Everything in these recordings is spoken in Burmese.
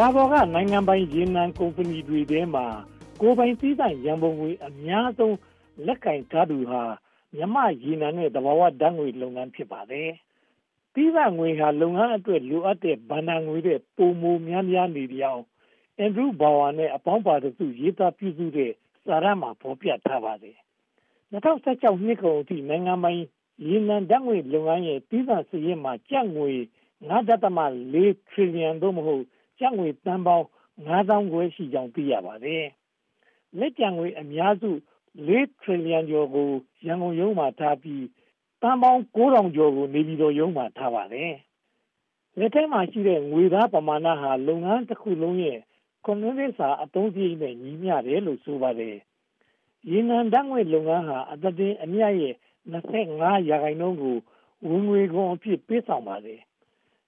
ဘာပေါ်ကနိုင်ငံပိုင်ရေနံကုမ္ပဏီတွေထဲမှာ ကိုယ်ပိုင်သီးသန့်ရန်ပုံငွေအများဆုံးလက်ကင်ထားသူဟာမြန်မာ့ရေနံနဲ့သဘာဝဓာတ်ငွေလုပ်ငန်းဖြစ်ပါတယ်။သီးသန့်ငွေဟာလုပ်ငန်းအတွက်လိုအပ်တဲ့ဘဏ္ဍာငွေတွေပုံမများများနေကြောင်းအန်ဒရူးဘာဝါနဲ့အပေါင်းပါတစုရေးသားပြုစုတဲ့စာရမှာဖော်ပြထားပါတယ်။2016နှစ်ကုန်အထိနိုင်ငံပိုင်ရေနံဓာတ်ငွေလုပ်ငန်းရဲ့သီးသန့်စည်းမှာကျပ်ငွေ9.4 trillion သို့မဟုတ် ကျပ်ငွေတန်ပေါင်း9000ခွဲရှိကြောင်း သိရပါတယ်။လက်ကျန်ငွေအများစု4 trillion ကျော်ကို ရန်ကုန်ရုံးမှာထားပြီးတန်ပေါင်း9000ကျော်ကို နေပြည်တော်ရုံးမှာ ထားပါတယ်။လက်ထဲမှာရှိတဲ့ ငွေသားပမာဏဟာ လုပ်ငန်းတစ်ခုလုံးရဲ့ကွန်မြူနစ်စာ အသုံးစရိတ်နဲ့ ညီမျှတယ်လို့ ဆိုပါတယ်။ရေနံဓာတ်ငွေလုပ်ငန်းဟာ အသက်အမြတ်ရဲ့25ရာခိုင်နှုန်းကို ဝင်ငွေခွန်အဖြစ် ပေးဆောင်ပါတယ်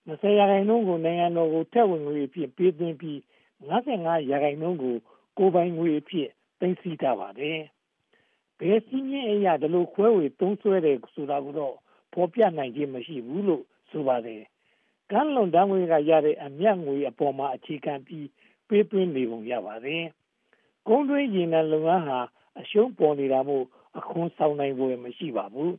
20ရာခိုင်နှုန်းကို နိုင်ငံတော်ကိုထက်ဝင်ငွေအဖြစ် ပေးသွင်းပြီး 55 ရာခိုင်နှုန်းကို ကိုယ်ပိုင်ငွေအဖြစ် သိမ်းဆည်းထားပါတယ်။ဘယ်စည်းမျဉ်းအရ ဒီလိုခွဲဝေသုံးစွဲတယ်ဆိုတာကိုတော့ ဖော်ပြနိုင်ခြင်း မရှိဘူးလို့ ဆိုပါတယ်။ကမ်းလွန်တန်းငွေကရတဲ့ အမြတ်ငွေအပေါ်မှာ အခြေခံပြီး ပေးသွင်းနေပုံရပါတယ်။ကုန်းတွင်းရေနံလုပ်ငန်းဟာ အရှုံးပေါ်နေတာမို့ အခွန်ဆောင်နိုင်ဖို့မရှိပါဘူး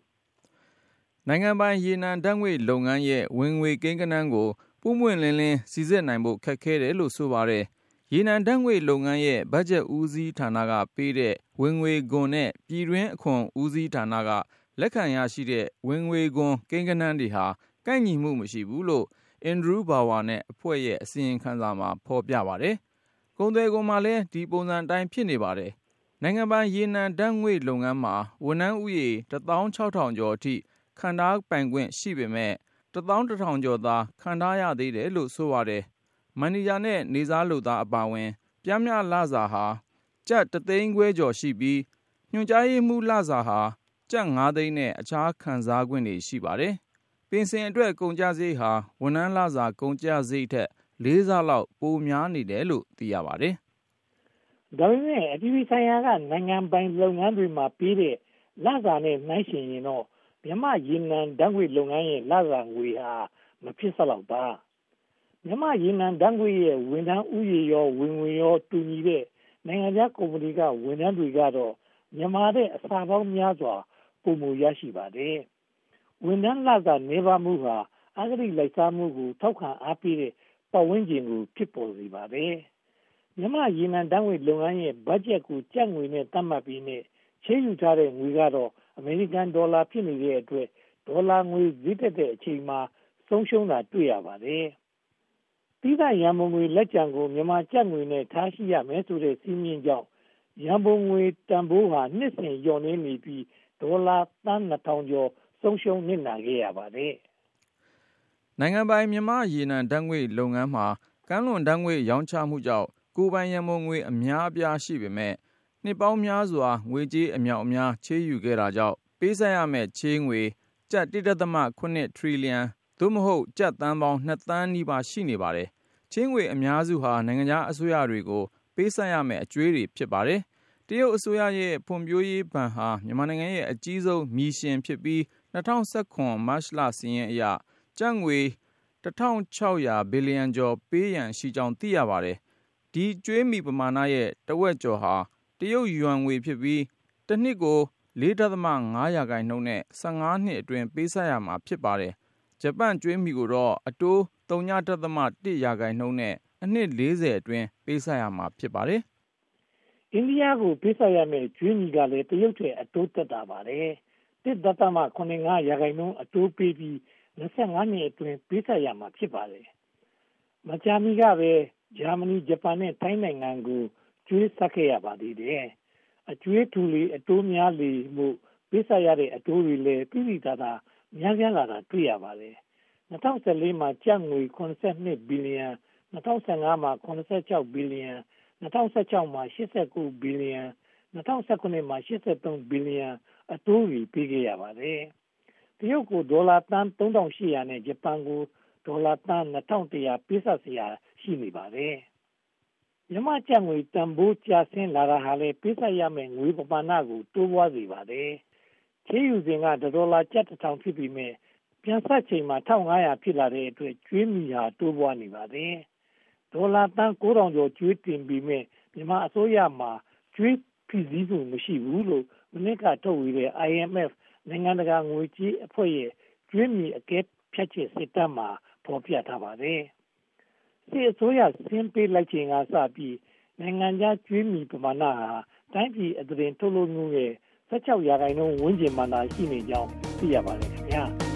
နိုင်ငံပိုင် ရေနံဓာတ်ငွေ့လုပ်ငန်းရဲ့ ဝင်ငွေကိန်းဂဏန်းကို ပွင့်ပွင့်လင်းလင်းစီစစ်နိုင်ဖို့ ခက်ခဲတယ်လို့ ဆိုပါတယ်။ရေနံဓာတ်ငွေ့လုပ်ငန်းရဲ့ ဘတ်ဂျက်ဦးစီးဌာနကပေးတဲ့ ဝင်ငွေခွန်နဲ့ ပြည်တွင်းအခွန်ဦးစီးဌာနက လက်ခံရရှိတဲ့ ဝင်ငွေခွန် ကိန်းဂဏန်းတွေဟာ ကိုက်ညီမှုမရှိဘူးလို့ Andrew Bower နဲ့အဖွဲ့ရဲ့ အစီရင်ခံစာမှာ ဖော်ပြပါတယ်။ကုန်သွယ်ခွန်မှာလည်း ဒီပုံစံအတိုင်း ဖြစ်နေပါတယ်။နိုင်ငံပိုင် ရေနံဓာတ်ငွေ့လုပ်ငန်းမှာ ဝန်ထမ်းဦးရေ16000ကျော်အထိ ခံထားပိုင်ခွင့်ရှိပေမယ့်တစ်သောင်းတစ်ထောင်ကျော်သာ ခံထားရသေးတယ်လို့ ဆိုပါတယ်။မန်နေဂျာနဲ့ နေ့စားလုပ်သား အပါအဝင် ပျမ်းမျှလစာဟာ ကျပ်တသိန်းခွဲကျော်ရှိပြီး ညွှန်ကြားရေးမှူးလစာဟာ ကျပ် ၅ သိန်းနဲ့ အခြားခံစားခွင့်တွေ ရှိပါတယ်။ပင်စင်အတွက် ကုန်ကျစရိတ်ဟာ ဝန်ထမ်းလစာ ကုန်ကျစရိတ်ထက်လေးဆလောက် ပိုများနေတယ်လို့ သိရပါတယ်။ဒါပေမဲ့ အပြည်ပြည်ဆိုင်ရာက နိုင်ငံပိုင်လုပ်ငန်းတွေမှာပြီးတဲ့ လစာနဲ့ နှိုင်းယှဉ်ရင်တော့ မြန်မာရေနံဓာတ်ငွေ့လုပ်ငန်းရဲ့လစာငွေဟာမဖြစ်စလောက်ပါမြန်မာရေနံဓာတ်ငွေ့ရဲ့ဝန်ထမ်းဥယျာဉ်ရောဝင်ဝင်ရောတူညီတဲ့နိုင်ငံခြားကုမ္ပဏီကဝန်ထမ်းတွေကတော့မြန်မာတဲ့အစာပေါင်းများစွာပုံမူရရှိပါတယ်ဝန်ထမ်းလစာနေပါမှုဟာအဂတိလိုက်စားမှုကိုထောက်ခံအားပေးတဲ့ပတ်ဝန်းကျင်ကိုဖြစ်ပေါ်စေပါတယ်မြန်မာရေနံဓာတ်ငွေ့လုပ်ငန်းရဲ့ဘတ်ဂျက်ကိုကျပ်ငွေနဲ့သတ်မှတ်ပြီးနဲ့ချေးယူထားတဲ့ငွေကတော့ အမေရိကန်ဒေါ်လာ ဖြစ်နေတဲ့အတွက် ဒေါ်လာငွေဈေးတက်တဲ့အချိန်မှာ ဆုံးရှုံးတာ တွေ့ရပါတယ်။ပြီးသားရန်ပုံငွေလက်ကျန်ကို မြန်မာကျပ်ငွေနဲ့ ထားရှိရမယ်ဆိုတဲ့စီးမြင့်ကြောင့် ရန်ပုံငွေတန်ဖိုးဟာ နှစ်စဉ်လျော့နေနေပြီး ဒေါ်လာသန်း2000ကျော် ဆုံးရှုံးနစ်နာခဲ့ရပါတယ်။နိုင်ငံပိုင် မြန်မာရေနံဓာတ်ငွေလုပ်ငန်းမှာ ကမ်းလွန်ဓာတ်ငွေရောင်းချမှုကြောင့် ကိုယ်ပိုင်ရန်ပုံငွေ အများအပြားရှိပေမဲ့ နှစ်ပေါင်းများစွာ ငွေကြေးအမြောက်အများ ချေးယူခဲ့တာကြောင့် ပေးဆပ်ရမယ့်ချေးငွေ ကျပ်1.7ထရီလီယံ သို့မဟုတ် ကျပ်သန်းပေါင်း2သန်းနီးပါး ရှိနေပါတယ်။ချေးငွေအများစုဟာ နိုင်ငံခြားအစိုးရတွေကို ပေးဆပ်ရမယ့် အကြွေးတွေ ဖြစ်ပါတယ်။တရုတ်အစိုးရရဲ့ ဖွံ့ဖြိုးရေးဘဏ်ဟာ မြန်မာနိုင်ငံရဲ့ အကြီးဆုံးမီရှင်ဖြစ်ပြီး2019မတ်လစီရင်အရ ကျပ်ငွေ1600ဘီလီယံကျော် ပေးရန်ရှိကြောင်း သိရပါတယ်။ဒီကျွေးမီပမာဏရဲ့ တဝက်ကျော်ဟာ တရုတ်ယွမ်ငွေဖြစ်ပြီးတစ်နှစ်ကို4.5ရာခိုင်နှုန်းနဲ့15နှစ်အတွင်း ပေးဆပ်ရမှာဖြစ်ပါတယ်။ဂျပန်ကျွေးမီကိုတော့ အတိုး3.1ရာခိုင်နှုန်းနဲ့ အနှစ်40အတွင်း ပေးဆပ်ရမှာ ဖြစ်ပါတယ်။အိန္ဒိယကို ပေးဆပ်ရမယ့်ကျွေးမီကလည်း တရုတ်ထက် အတိုးတက်တာပါတယ်။1.85ရာခိုင်နှုန်း အတိုးပေးပြီး25နှစ်အတွင်း ပေးဆပ်ရမှာ ဖြစ်ပါတယ်။မကြာမီကပဲ ဂျာမနီဂျပန် နဲ့ ထိုင်းနိုင်ငံကို ကျွေးဆက်ခဲ့ရပါသေးတယ်။အကျွေးထူလေအတိုးများလေမှုပေးဆက်ရတဲ့အတိုးတွေလည်းပြည်ပြည်သားသားများပြားလာတာတွေ့ရပါတယ်။2014မှာကျပ်ငွေ82ဘီလီယံ2015မှာ86ဘီလီယံ2016မှာ89ဘီလီယံ2019မှာ83ဘီလီယံအတိုးကြီးပေးခဲ့ရပါတယ်။တရုတ်ကိုဒေါ်လာတန်3800နဲ့ဂျပန်ကိုဒေါ်လာတန်2100ပေးဆက်စရာရှိနေပါတယ်။ မြန်မာကျပ်ငွေတန်ဖိုးကျဆင်းလာတာဟာလည်းပေးဆပ်ရမယ့်ငွေပမာဏကိုတိုးပွားစေပါတယ်။ချေးယူစဉ်ကဒေါ်လာကျပ်တစ်ထောင်ဖြစ်ပြီးမြဲပြန်ဆက်ချိန်မှာ1500ဖြစ်လာတဲ့အတွက်ကျွေးမီဟာတိုးပွားနေပါတယ်။ဒေါ်လာသန်း9000ကျော်ကျွေးတင်ပြီးမြဲမြန်မာအစိုးရမှာကျွေးဖိစည်းမှုမရှိဘူးလို့မနစ်ကထုတ်ဝေတဲ့ IMF နိုင်ငံတကာငွေကြေးအဖွဲ့ရဲ့ကျွေးမြီအကဲဖြတ်ချက်စစ်တမ်းမှာဖော်ပြထားပါတယ်။ စစ်အစိုးရဆင်းပေးလိုက်ချိန်ကစပြီး နိုင်ငံခြားကျွေးမြီပမာဏဟာ တိုင်းပြည်အသွင် ထုတ်လုပ်မှုရဲ့16ရာခိုင်နှုန်း ဝန်းကျင်မှသာ ရှိနေကြောင်း သိရပါတယ်ခင်ဗျာ။